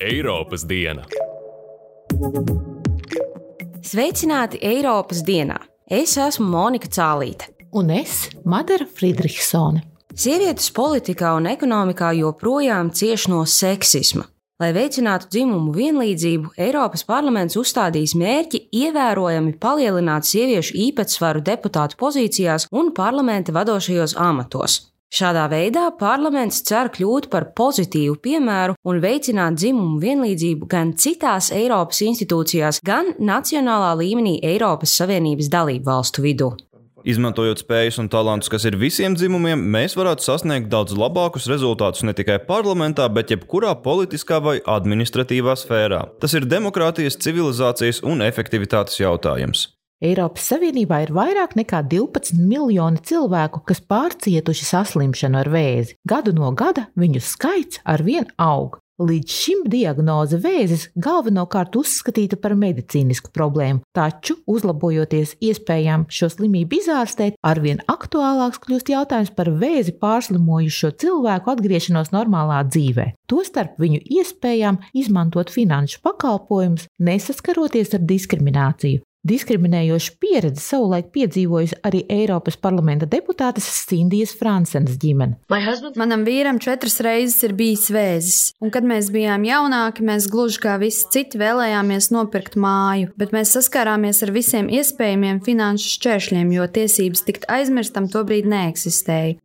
Eiropas diena. Sveicināti Eiropas dienā! Es esmu Monika Cālīte. Un es, Madara Friedrichsone. Sievietes politikā un ekonomikā joprojām cieš no seksisma. Lai veicinātu dzimumu vienlīdzību, Eiropas parlaments uzstādījis mērķi ievērojami palielināt sieviešu īpatsvaru deputātu pozīcijās un parlamenta vadošajos amatos. Šādā veidā parlaments cer kļūt par pozitīvu piemēru un veicināt dzimumu vienlīdzību gan citās Eiropas institūcijās, gan nacionālā līmenī Eiropas Savienības dalību valstu vidū. Izmantojot spējas un talantus, kas ir visiem dzimumiem, mēs varētu sasniegt daudz labākus rezultātus ne tikai parlamentā, bet jebkurā politiskā vai administratīvā sfērā. Tas ir demokrātijas, civilizācijas un efektivitātes jautājums. Eiropas Savienībā ir vairāk nekā 12 miljoni cilvēku, kas pārcietuši saslimšanu ar vēzi. Gadu no gada viņu skaits arvien aug. Līdz šim diagnoze vēzis galvenokārt uzskatīta par medicīnisku problēmu, taču, uzlabojoties iespējām šo slimību izārstēt, arvien aktuālāks kļūst jautājums par vēzi pārslimojušo cilvēku atgriešanos normālā dzīvē. Tostarp viņu iespējām izmantot finanšu pakalpojumus, nesaskaroties ar diskrimināciju. Diskriminējošu pieredzi savulaik piedzīvojusi arī Eiropas parlamenta deputātes Sindijas Fransenes ģimene. Manam vīram četras reizes ir bijis vēzis, un kad mēs bijām jaunāki, mēs gluži kā visi citi vēlējāmies nopirkt māju, bet mēs saskārāmies ar visiem iespējamiem finanšu šķēršļiem, jo tiesības tikt aizmirstam tobrīd neeksistēja.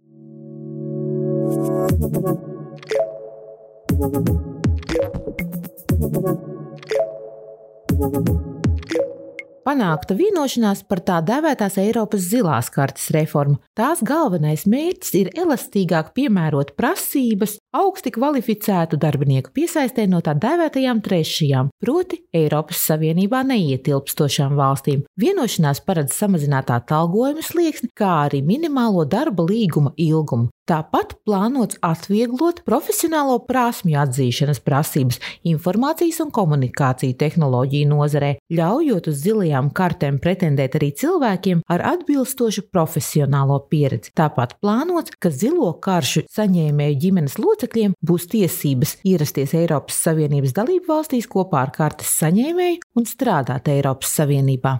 Panākta vienošanās par tā dēvētās Eiropas zilās kartes reformu. Tās galvenais mērķis ir elastīgāk piemērot prasības augsti kvalificētu darbinieku piesaistē no tā dēvētajām trešajām, proti Eiropas Savienībā neietilpstošām valstīm. Vienošanās paredz samazināt atalgojumu slieksni, kā arī minimālo darba līguma ilgumu. Tāpat plānots atvieglot profesionālo prasmju atzīšanas prasības informācijas un komunikāciju tehnoloģiju nozarē, ļaujot uz zilajām kartēm pretendēt arī cilvēkiem ar atbilstošu profesionālo pieredzi. Tāpat plānots, ka zilo karšu saņēmēju ģimenes locekļiem būs tiesības ierasties Eiropas Savienības dalību valstīs kopā ar kartes saņēmēju un strādāt Eiropas Savienībā.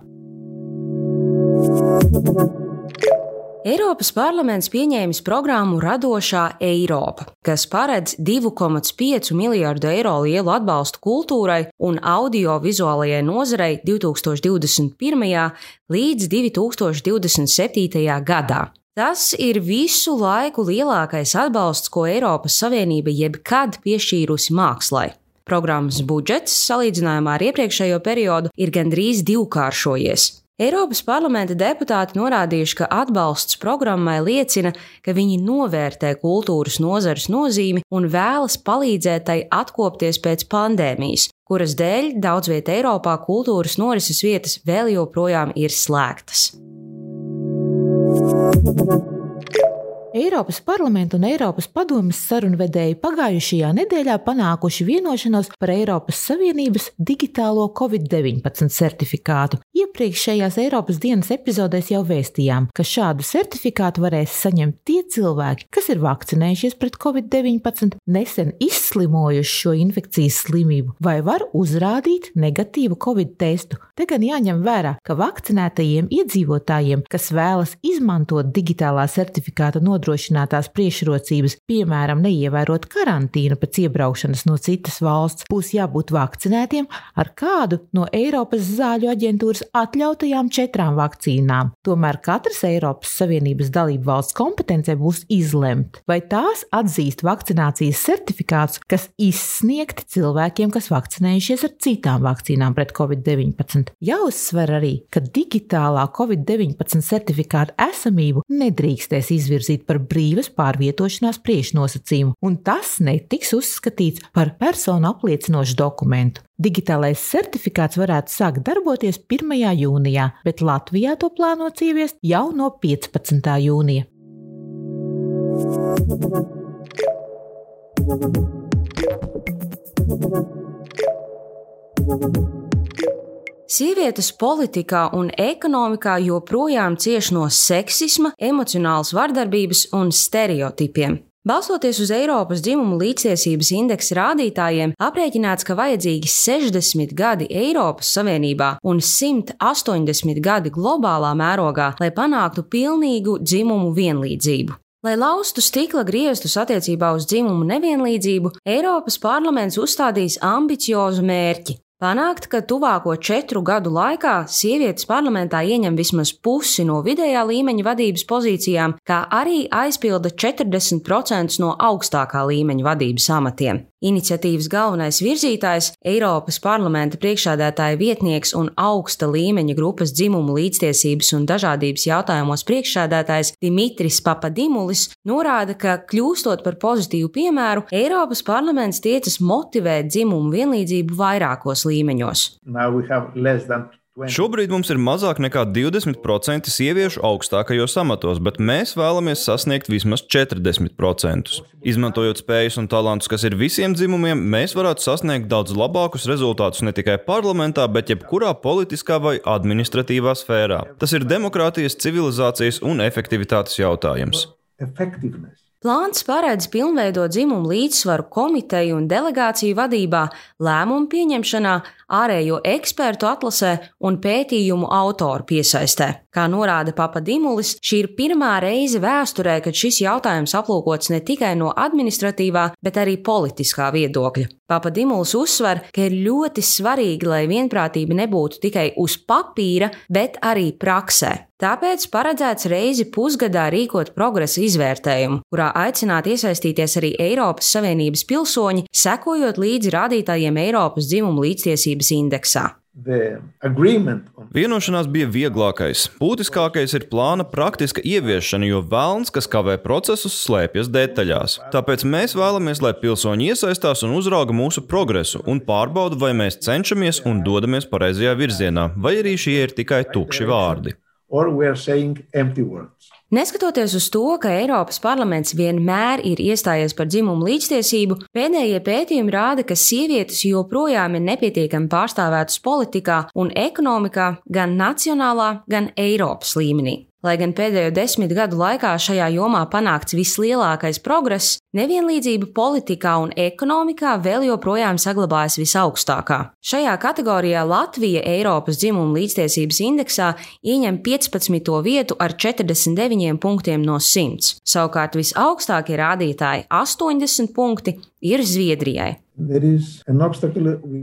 Eiropas parlaments pieņēmis programmu Radošā Eiropa, kas paredz 2,5 miljardu eiro lielu atbalstu kultūrai un audiovizuālajai nozarei 2021. līdz 2027. gadā. Tas ir visu laiku lielākais atbalsts, ko Eiropas Savienība jebkad piešķīrusi mākslai. Programmas budžets, salīdzinājumā ar iepriekšējo periodu, ir gandrīz divkāršojies. Eiropas parlamenta deputāti norādījuši, ka atbalsts programmai liecina, ka viņi novērtē kultūras nozares nozīmi un vēlas palīdzēt tai atkopties pēc pandēmijas, kuras dēļ daudz vietā Eiropā kultūras norises vietas vēl joprojām ir slēgtas. Eiropas parlamenta un Eiropas padomes sarunvedēji pagājušajā nedēļā panākuši vienošanos par Eiropas Savienības digitālo Covid-19 certifikātu. Iepriekšējās Eiropas dienas epizodēs jau vēstījām, ka šādu certifikātu varēs saņemt tie cilvēki, kas ir vakcinējušies pret Covid-19, nesen izslimojuši šo infekcijas slimību vai var uzrādīt negatīvu Covid testu. Te gan jāņem vērā, ka vakcinētajiem iedzīvotājiem, kas vēlas izmantot digitālā certifikāta nodrošinājumu, nodrošinātās priekšrocības, piemēram, neievērot karantīnu pēc iebraukšanas no citas valsts, būs jābūt vakcinētiem ar kādu no Eiropas zāļu aģentūras atļautajām četrām vakcīnām. Tomēr katras Eiropas Savienības dalību valsts kompetencē būs izlemt, vai tās atzīst vakcinācijas certifikātus, kas izsniegti cilvēkiem, kas vakcinējušies ar citām vakcīnām pret covid-19. Jāuzsver arī, ka digitālā covid-19 certifikāta esamību nedrīkstēs izvirzīt par brīvas pārvietošanās priekšnosacījumu, un tas netiks uzskatīts par personu apliecinošu dokumentu. Digitālais certifikāts varētu sākt darboties 1. jūnijā, bet Latvijā to plānots ieviest jau no 15. jūnija. Sievietes politikā un ekonomikā joprojām cieš no seksisma, emocionālas vardarbības un stereotipiem. Balstoties uz Eiropas dzimumu līdztiesības indeksa rādītājiem, aprēķināts, ka vajadzīgi 60 gadi Eiropas Savienībā un 180 gadi globālā mērogā, lai panāktu pilnīgu dzimumu vienlīdzību. Lai laustu stikla griestus attiecībā uz dzimumu nevienlīdzību, Eiropas parlaments uzstādīs ambiciozu mērķi Panākt, ka tuvāko četru gadu laikā sievietes parlamentā ieņem vismaz pusi no vidējā līmeņa vadības pozīcijām, kā arī aizpilda 40% no augstākā līmeņa vadības amatiem. Iniciatīvas galvenais virzītājs, Eiropas parlamenta priekšādātāja vietnieks un augsta līmeņa grupas dzimumu līdztiesības un dažādības jautājumos priekšādātājs Dimitris Papadimulis norāda, ka kļūstot par pozitīvu piemēru, Eiropas parlaments tiecas motivēt dzimumu vienlīdzību vairākos līmeņos. Šobrīd mums ir mazāk nekā 20% sieviešu augstākajos amatos, bet mēs vēlamies sasniegt vismaz 40%. Izmantojot spējas un talantus, kas ir visiem dzimumiem, mēs varētu sasniegt daudz labākus rezultātus ne tikai parlamentā, bet jebkurā politiskā vai administratīvā sfērā. Tas ir demokrātijas, civilizācijas un efektivitātes jautājums. Plāns paredz pilnveidot dzimumu līdzsvaru komiteju un delegāciju vadībā, lēmumu pieņemšanā, ārējo ekspertu atlasē un pētījumu autoru piesaistē. Kā norāda Papadimulis, šī ir pirmā reize vēsturē, kad šis jautājums aplūkots ne tikai no administratīvā, bet arī politiskā viedokļa. Papadimulis uzsver, ka ir ļoti svarīgi, lai vienprātība nebūtu tikai uz papīra, bet arī praksē. Tāpēc paredzēts reizi pusgadā rīkot progresa izvērtējumu, kurā aicināti iesaistīties arī Eiropas Savienības pilsoņi, sekojot līdzi rādītājiem Eiropas dzimumu līdztiesības indeksā. Vienošanās bija vieglākais. Būtiskākais ir plāna praktiska ieviešana, jo vēlns, kas kavē procesus, slēpjas detaļās. Tāpēc mēs vēlamies, lai pilsoņi iesaistās un uzrauga mūsu progresu un pārbauda, vai mēs cenšamies un dodamies pareizajā virzienā, vai arī šie ir tikai tukši vārdi. Neskatoties uz to, ka Eiropas parlaments vienmēr ir iestājies par dzimumu līdztiesību, pēdējie pētījumi rāda, ka sievietes joprojām ir nepietiekami pārstāvētas politikā un ekonomikā gan nacionālā, gan Eiropas līmenī. Lai gan pēdējo desmit gadu laikā šajā jomā panākts vislielākais progress, nevienlīdzība politikā un ekonomikā vēl joprojām saglabājas visaugstākā. Šajā kategorijā Latvija Eiropas dzimuma līdztiesības indeksā ieņem 15. vietu ar 49 punktiem no 100. Savukārt visaugstākie rādītāji - 80 punkti - ir Zviedrijai.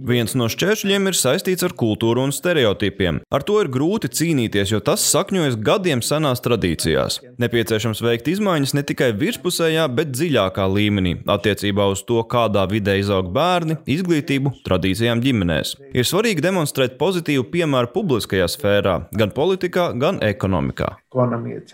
Viens no šķēršļiem ir saistīts ar kultūru un stereotipiem. Ar to ir grūti cīnīties, jo tas sakņojas gadiem senās tradīcijās. Nepieciešams veikt izmaiņas ne tikai virspusējā, bet dziļākā līmenī attiecībā uz to, kādā vidē izaug bērni, izglītību, tradīcijām ģimenēs. Ir svarīgi demonstrēt pozitīvu piemēru publiskajā sfērā, gan politikā, gan ekonomikā. Ekonomija.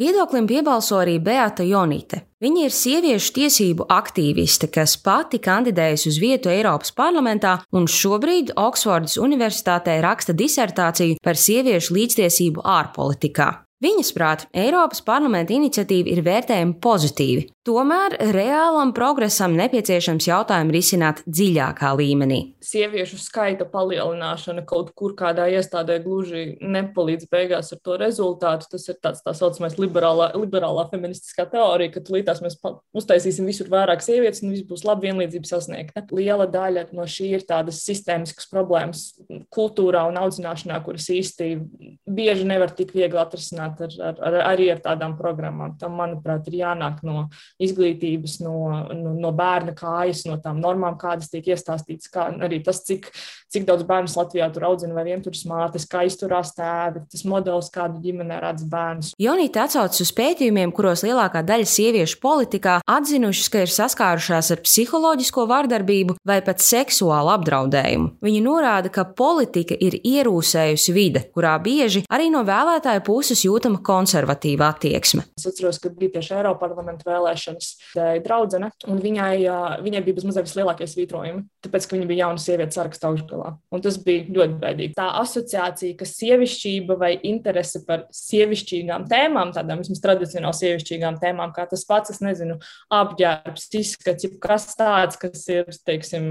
Viedoklim piebalso arī Beata Jonite. Viņa ir sieviešu tiesību aktīviste, kas pati kandidējas uz vietu Eiropas parlamentā un šobrīd Oksfordas Universitātē raksta disertāciju par sieviešu līdztiesību ārpolitikā. Viņas prāt, Eiropas parlamenta iniciatīva ir vērtējama pozitīvi, tomēr reālam progresam nepieciešams jautājumu risināt dziļākā līmenī. Sieviešu skaita palielināšana kaut kur kādā iestādē gluži nepalīdz beigās ar to rezultātu. Tas ir tāds tā saucamais liberālā, liberālā feministiskā teorija, ka tulītās mēs uztaisīsim visur vairāk sievietes un viss būs labi vienlīdzība sasniegta. Liela daļa no šī ir tādas sistēmiskas problēmas kultūrā un audzināšanā, kuras īsti bieži nevar tik viegli atrisināt runāt ar, ar, ar, arī ar tādām programmām. Tam, manuprāt, ir jānāk no izglītības, no, no, no bērna kājas, no tām normām, kādas tiek iestāstītas, kā arī tas, cik, cik daudz bērnu Latvijā tur audzina vai vientuļas mātes, kā izturās tēvi, tas modelis, kādu ģimenē redz bērnus. Jonīte atsaucas uz pētījumiem, kuros lielākā daļa sieviešu politikā atzinušas, ka ir saskārušās ar psiholoģisko vardarbību vai pat seksuālu apdraudējumu. Viņa norāda, ka politika ir ierūsējusi vide, kurā bieži arī no vēlētāju puses jūt jūtama konservatīva attieksme. Es atceros, ka bija tieši Eiropas parlamenta vēlēšanas draudzene, un viņai, viņai bija bezmazliet vislielākie svītrojumi, tāpēc, ka viņa bija jauna sieviete sarakstā augšgalā. Un tas bija ļoti bēdīgi. Tā asociācija, ka sievišķība vai interese par sievišķīgām tēmām, tādām vismaz tradicionāli sievišķīgām tēmām, kā tas pats, es nezinu, apģērbs, izskats, kas tāds, kas ir, teiksim,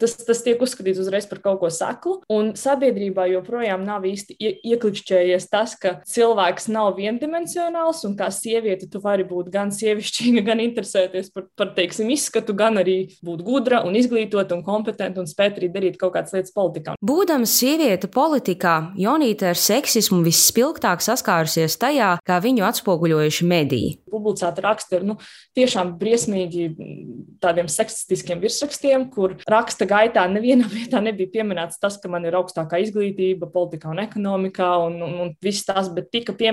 tas, tas tiek uzskatīts uzreiz par kaut ko saklu, un sabiedrībā joprojām nav īsti ieklikšķējies tas, ka cilvēki cilvēks nav viendimensionāls, un kā sieviete tu vari būt gan sievišķīga, gan interesēties par, par teiksim, izskatu, gan arī būt gudra un izglītota un kompetenta un spēt arī darīt kaut kādas lietas politikā. Būdama sieviete politikā, Jonīta ar seksismu visspilgtāk saskārusies tajā, kā viņu atspoguļojuši mediji. Publicēta raksta ir nu, tiešām briesmīgi tādiem seksistiskiem virsrakstiem, kur raksta gaitā nevienā vietā nebija pieminēts tas, ka man ir augstākā izglītība politikā un ekonomikā un, un, un viss tas, bet tika pieminēts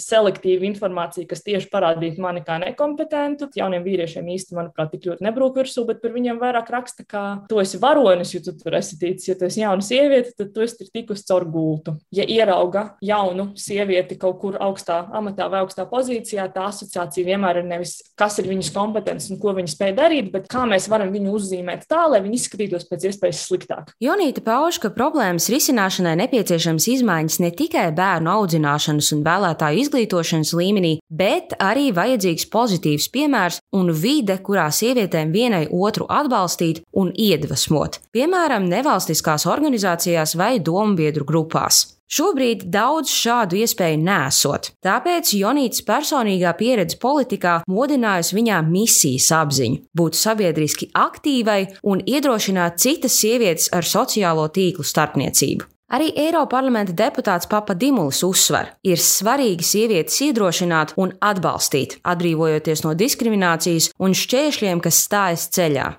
selektīva informācija, kas tieši parādītu mani kā nekompetentu. Jauniem vīriešiem īsti, manuprāt, tik ļoti nebrūk virsū, bet par viņiem vairāk raksta, ka tu esi varonis, jo tu tur esi ticis, ja tu esi jauna sieviete, tad tu esi tikus caur gultu. Ja ierauga jaunu sievieti kaut kur augstā amatā vai augstā pozīcijā, tā asociācija vienmēr ir nevis, kas ir viņas kompetences un ko viņa spēj darīt, bet kā mēs varam viņu uzzīmēt tā, lai viņi izskatītos pēc iespējas sliktāk. Jonīta pauž, ka problēmas risināšanai nepieciešams izmaiņas ne tikai bērnu audzināšanas un vēlētāju izglītošanas līmenī, bet arī vajadzīgs pozitīvs piemērs un vide, kurā sievietēm vienai otru atbalstīt un iedvesmot, piemēram, nevalstiskās organizācijās vai dombiedru grupās. Šobrīd daudz šādu iespēju nesot, tāpēc Jonītas personīgā pieredze politikā modinājusi viņā misijas apziņu, būt sabiedriski aktīvai un iedrošināt citas sievietes ar sociālo tīklu starpniecību. Arī Eiroparlamenta deputāts Papa Dimulis uzsver, ir svarīgi sievietes iedrošināt un atbalstīt, atbrīvojoties no diskriminācijas un šķēršļiem, kas stājas ceļā.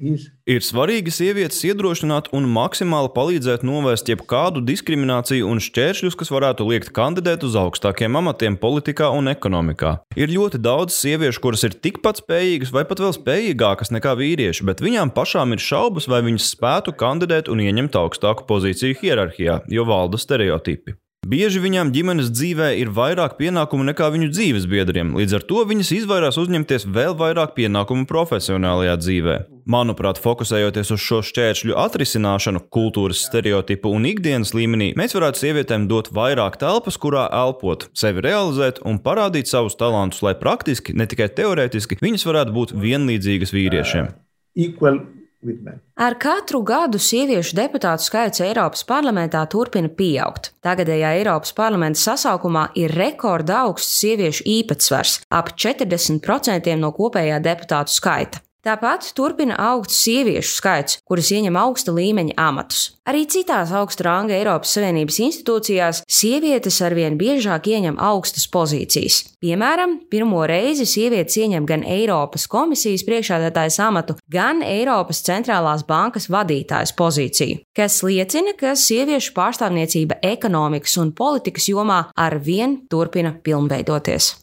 Is... Ir svarīgi sievietes iedrošināt un maksimāli palīdzēt novērst jebkādu diskrimināciju un šķēršļus, kas varētu liekt kandidēt uz augstākiem amatiem politikā un ekonomikā. Ir ļoti daudz sieviešu, kuras ir tikpat spējīgas vai pat vēl spējīgākas nekā vīrieši, bet viņām pašām ir šaubas, vai viņas spētu kandidēt un ieņemt augstāku pozīciju hierarhijā, jo valda stereotipi. Bieži viņām ģimenes dzīvē ir vairāk pienākumu nekā viņu dzīves biedriem, līdz ar to viņas izvairās uzņemties vēl vairāk pienākumu profesionālajā dzīvē. Manuprāt, fokusējoties uz šo šķēršļu atrisināšanu, kultūras stereotipu un ikdienas līmenī, mēs varētu sievietēm dot vairāk telpas, kurā elpot, sevi realizēt un parādīt savus talantus, lai praktiski, ne tikai teorētiski, viņas varētu būt vienlīdzīgas vīriešiem. Equal Ar katru gadu sieviešu deputātu skaits Eiropas parlamentā turpina pieaugt. Tagadējā Eiropas parlamenta sasaukumā ir rekorda augsts sieviešu īpatsvars - ap 40% no kopējā deputātu skaita. Tāpat turpina augt sieviešu skaits, kuras ieņem augsta līmeņa amatus. Arī citās augsta ranga Eiropas Savienības institūcijās sievietes arvien biežāk ieņem augstas pozīcijas. Piemēram, pirmo reizi sievietes ieņem gan Eiropas komisijas priekšādātājas amatu, gan Eiropas centrālās bankas vadītājas pozīciju, kas liecina, ka sieviešu pārstāvniecība ekonomikas un politikas jomā arvien turpina pilnveidoties.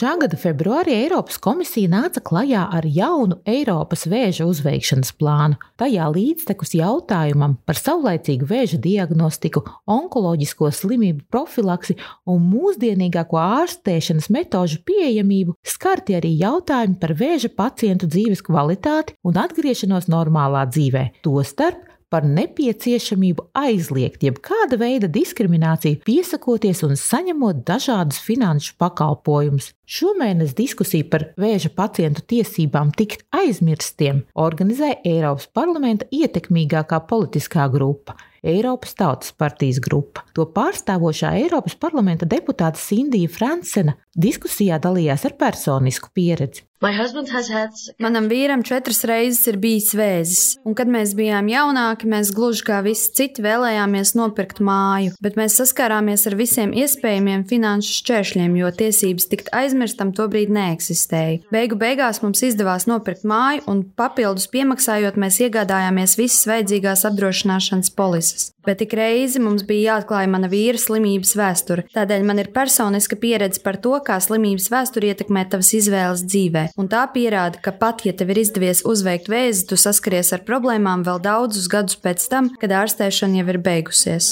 Šā gada februārī Eiropas komisija nāca klajā ar jaunu Eiropas vēža uzveikšanas plānu. Tajā līdztekus jautājumam par saulaicīgu vēža diagnostiku, onkoloģisko slimību profilaksi un mūsdienīgāko ārstēšanas metožu pieejamību skarti arī jautājumi par vēža pacientu dzīves kvalitāti un atgriešanos normālā dzīvē, tostarp par nepieciešamību aizliegt jebkāda veida diskrimināciju, piesakoties un saņemot dažādus finanšu pakalpojumus. Šomēnes diskusiju par vēža pacientu tiesībām tikt aizmirstiem organizē Eiropas parlamenta ietekmīgākā politiskā grupa. Eiropas Tautas partijas grupa. To pārstāvošā Eiropas parlamenta deputāte Sindija Fransena diskusijā dalījās ar personisku pieredzi. Had... Manam vīram četras reizes ir bijis vēzis, un kad mēs bijām jaunāki, mēs gluži kā visi citi vēlējāmies nopirkt māju, bet mēs saskārāmies ar visiem iespējamiem finanšu šķēršļiem, jo tiesības tikt aizmirstam tobrīd neeksistēja. Beigu beigās mums izdevās nopirkt māju, un papildus piemaksājot, mēs iegādājāmies visas vajadzīgās apdrošināšanas polises. is Bet ik reizi mums bija jāatklāj mana vīra slimības vēsture. Tādēļ man ir personiska pieredze par to, kā slimības vēsture ietekmē tavas izvēles dzīvē un tā pierāda, ka pat ja tev ir izdevies uzveikt vēzi, tu saskaries ar problēmām vēl daudzus gadus pēc tam, kad ārstēšana jau ir beigusies.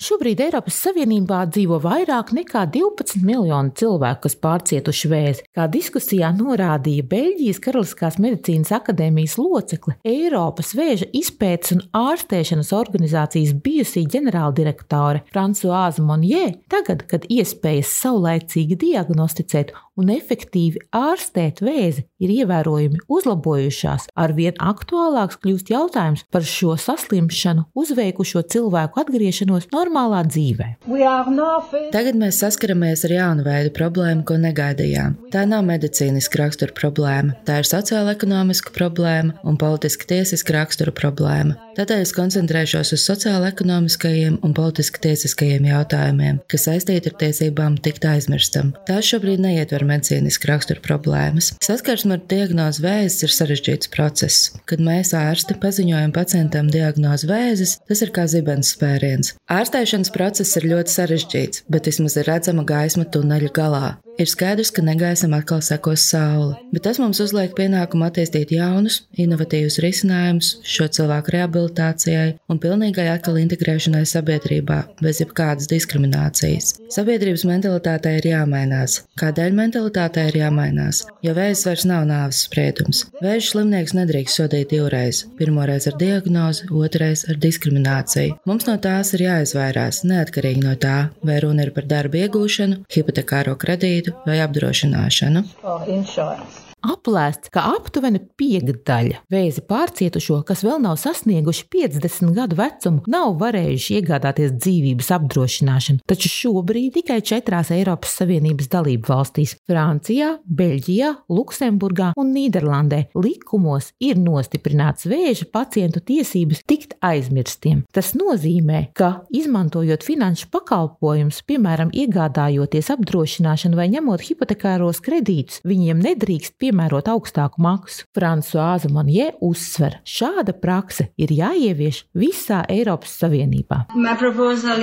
Šobrīd Eiropas Savienībā dzīvo vairāk nekā 12 miljoni cilvēku, kas pārcietuši vēzi. Kā diskusijā norādīja Beļģijas Karaliskās medicīnas akadēmijas locekle, Eiropas vēža izpētes un ārstēšanas organizācija organizācijas bijusī ģenerāldirektore Francoāze Monjē, tagad, kad iespējas saulēcīgi diagnosticēt un efektīvi ārstēt vēzi ir ievērojami uzlabojušās, arvien aktuālāks kļūst jautājums par šo saslimšanu uzveikušo cilvēku atgriešanos normālā dzīvē. Tagad mēs saskaramies ar jaunu veidu problēmu, ko negaidījām. Tā nav medicīniska rakstura problēma, tā ir sociāla ekonomiska problēma un politiski tiesiska rakstura problēma. Tādēļ es koncentrēšos uz sociāla ekonomiskajiem un politiski tiesiskajiem jautājumiem, kas saistīti ar tiesībām tikt aizmirstam. Tās šobrīd neietver medicīniski rakstura problēmas. Saskarsme ar diagnozi vēzis ir sarežģīts process. Kad mēs ārsti paziņojam pacientam diagnozi vēzis, tas ir kā zibens spēriens. Ārstēšanas process ir ļoti sarežģīts, bet vismaz ir redzama gaisma tuneļa galā. Ir skaidrs, ka negaisam atkal sekos saule, bet tas mums uzliek pienākumu attīstīt jaunus, inovatīvus risinājumus šo cilvēku rehabilitācijai un pilnīgai atkal integrēšanai sabiedrībā, bez jebkādas diskriminācijas. Sabiedrības mentalitātei ir jāmainās. Kādēļ mentalitātei ir jāmainās? Jo vēzis vairs nav nāves spriedums. Vēža slimnieks nedrīkst sodīt divreiz. Pirmoreiz ar diagnozi, otrreiz ar diskrimināciju. Mums no tās ir jāizvairās, neatkarīgi no tā, vai runa ir par darbu iegūšanu, hipotekāro kredītu vai apdrošināšanu. Aplēsts, ka aptuveni piekdaļa vēzi pārcietušo, kas vēl nav sasnieguši 50 gadu vecumu, nav varējuši iegādāties dzīvības apdrošināšanu, taču šobrīd tikai četrās Eiropas Savienības dalību valstīs - Francijā, Beļģijā, Luksemburgā un Nīderlandē - likumos ir nostiprināts vēža pacientu tiesības tikt aizmirstiem. Tas nozīmē, ka izmantojot finanšu pakalpojumus, piemēram, iegādājoties apdrošināšanu vai ņemot hipotekāros kredītus, viņiem nedrīkst piemērot piemērot augstāku maksu. Frančiskā Monje uzsver, šāda prakse ir jāievieš visā Eiropas Savienībā.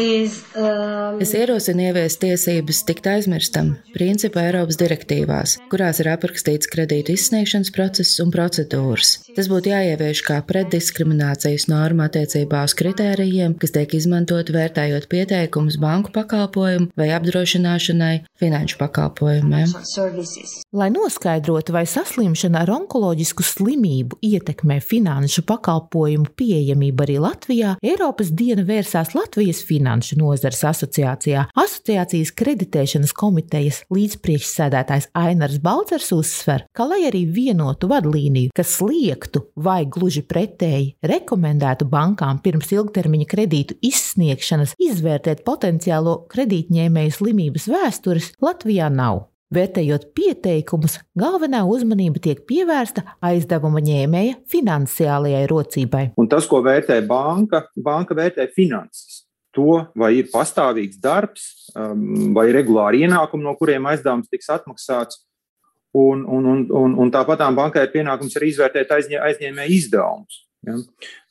Is, um... Es ierosinu ieviest tiesības tikt aizmirstam principu Eiropas direktīvās, kurās ir aprakstīts kredītu izsniegšanas process un procedūras. Tas būtu jāievieš kā preddiskriminācijas norma attiecībā uz kritērijiem, kas tiek izmantoti vērtējot pieteikumus banku pakalpojumu vai apdrošināšanai finanšu pakalpojumiem. Lai noskaidrotu, vai saslimšana ar onkoloģisku slimību ietekmē finanšu pakalpojumu pieejamību arī Latvijā, Eiropas diena vērsās Latvijas Finanšu nozares asociācijā. Asociācijas kreditēšanas komitejas līdzpriekšsēdētājs Ainars Balcers uzsver, ka lai arī vienotu vadlīniju, kas liektu vai gluži pretēji rekomendētu bankām pirms ilgtermiņa kredītu izsniegšanas izvērtēt potenciālo kredītņēmēju slimības vēstures, Latvijā nav. Vērtējot pieteikumus, galvenā uzmanība tiek pievērsta aizdevuma ņēmēja finansiālajai rocībai. Un tas, ko vērtē banka, banka vērtē finanses. To, vai ir pastāvīgs darbs, um, vai regulāri ienākumi, no kuriem aizdevums tiks atmaksāts. Un, un, un, un, un tāpat bankai ir pienākums arī izvērtēt aizņē, aizņēmēju izdevumus. Ja?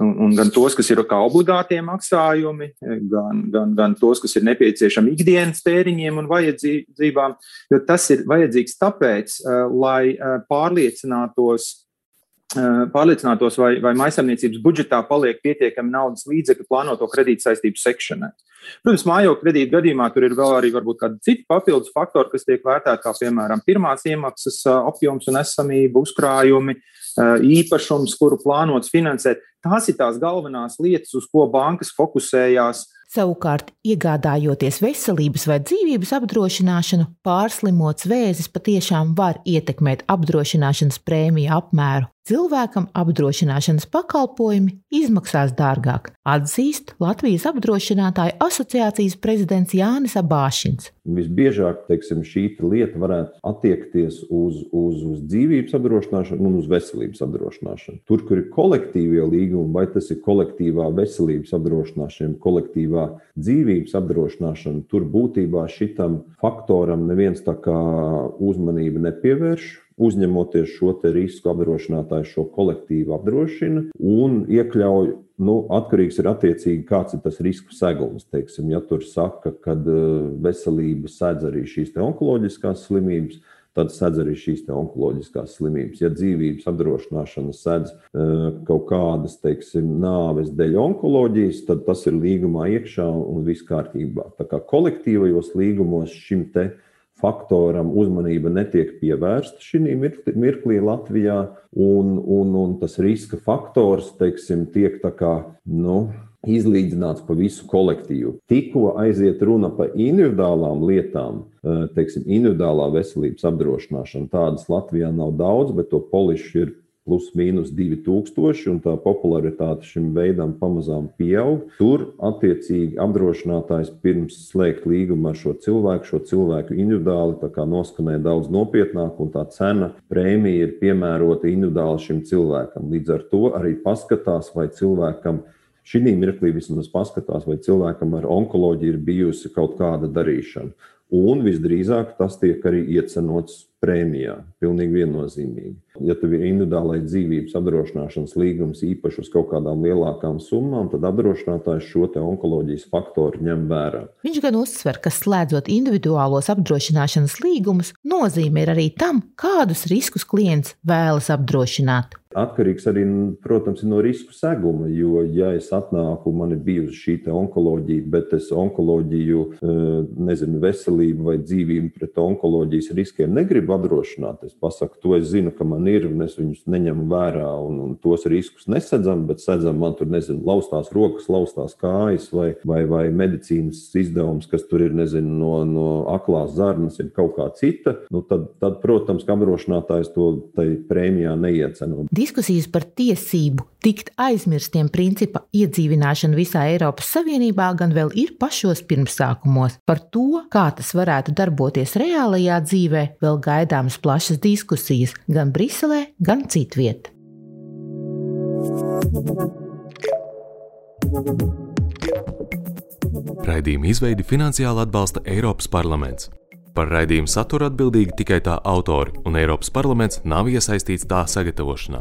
Un, un gan tos, kas ir kā obligātie maksājumi, gan, gan, gan tos, kas ir nepieciešami ikdienas tēriņiem un vajadzībām, jo tas ir vajadzīgs tāpēc, eh, lai eh, pārliecinātos, pārliecinātos vai, vai maisaimniecības budžetā paliek pietiekami naudas līdzekļi plānoto kredītu saistību sekšanai. Protams, mājokļu kredītu gadījumā tur ir vēl arī kādi citi papildus faktori, kas tiek vērtēti, kā piemēram pirmās iemaksas apjoms un esamība, uzkrājumi, uh, īpašums, kuru plānots finansēt. Tās ir tās galvenās lietas, uz ko bankas fokusējās. Savukārt, iegādājoties veselības vai dzīvības apdrošināšanu, pārslimots vēzis patiešām var ietekmēt apdrošināšanas prēmiju apmēru. Cilvēkam apdrošināšanas pakalpojumi izmaksās dārgāk, atzīst Latvijas apdrošinātāju asociācijas prezidents Jānis Abāšins. Visbiežāk teiksim, šī lieta varētu attiekties uz, uz, uz dzīvības apdrošināšanu un uz veselības apdrošināšanu. Tur, kur ir kolektīvie līgumi, vai tas ir kolektīvā veselības apdrošināšana, kolektīvā dzīvības apdrošināšana, tur būtībā šitam faktoram neviens tā kā uzmanību nepievērš uzņemoties šo risku, apdrošinātājs šo kolektīvu apdrošina un iekļauj. Nu, atkarīgs ir attiecīgi, kāds ir tas risku segums. Teiksim, ja tur saka, ka eh, veselība sēdz arī šīs onkoloģiskās slimības, tad sedz arī šīs onkoloģiskās slimības. Ja dzīvības apdrošināšana sedz uh, kaut kādas, teiksim, nāves dēļ onkoloģijas, tad tas ir līgumā iekšā un viss kārtībā. Tā kā kolektīvajos līgumos šim te faktoram uzmanība netiek pievērsta šī mirklī Latvijā, un, un, un tas riska faktors, teiksim, tiek tā kā, nu, izlīdzināts pa visu kolektīvu. Tikko aiziet runa par individuālām lietām, eh, teiksim, individuālā veselības apdrošināšana, tādas Latvijā nav daudz, bet to polišu ir plus mīnus 2000, un tā popularitāte šim veidam pamazām pieaug. Tur, attiecīgi, apdrošinātājs pirms slēgt līgumu ar šo cilvēku, šo cilvēku individuāli noskanē daudz nopietnāk, un tā cena prēmija ir piemērota individuāli šim cilvēkam. Līdz ar to arī paskatās, vai cilvēkam Šī mirklī vismaz paskatās, vai cilvēkam ar onkoloģiju ir bijusi kaut kāda darīšana. Un visdrīzāk tas tiek arī iecenots prēmijā. Pilnīgi viennozīmīgi. Ja tev ir individuālai dzīvības apdrošināšanas līgums īpaši uz kaut kādām lielākām summām, tad apdrošinātājs šo onkoloģijas faktoru ņem vērā. Viņš gan uzsver, ka slēdzot individuālos apdrošināšanas līgumus, nozīme ir arī tam, kādus riskus klients vēlas apdrošināt. Atkarīgs arī, protams, no risku seguma. Jo, ja es atnāku, man ir bijusi šī onkoloģija, bet es onkoloģiju, eh, nezinu, veselību vai dzīvību pret onkoloģijas riskiem negribu apdrošināt, es pasaku, to es zinu, ka man ir, un es viņus neņemu vērā, un, un tos riskus nesedzam, bet sedzam man tur, nezinu, laustās rokas, laustās kājas vai, vai, vai medicīnas izdevums, kas tur ir, nezinu, no, no aklās zarnas, ir kaut kā cita, nu tad, tad protams, ka apdrošinātājs to prēmijā neieceno. Diskusijas par tiesību tikt aizmirstiem principa iedzīvināšanu visā Eiropas Savienībā gan vēl ir pašos pirmsākumos. Par to, kā tas varētu darboties reālajā dzīvē, vēl gaidāmas plašas diskusijas gan Briselē, gan citviet. Raidījuma izveidi finansiāli atbalsta Eiropas parlaments. Par raidījumu saturu atbildīgi tikai tā autori, un Eiropas parlaments nav iesaistīts tā sagatavošanā.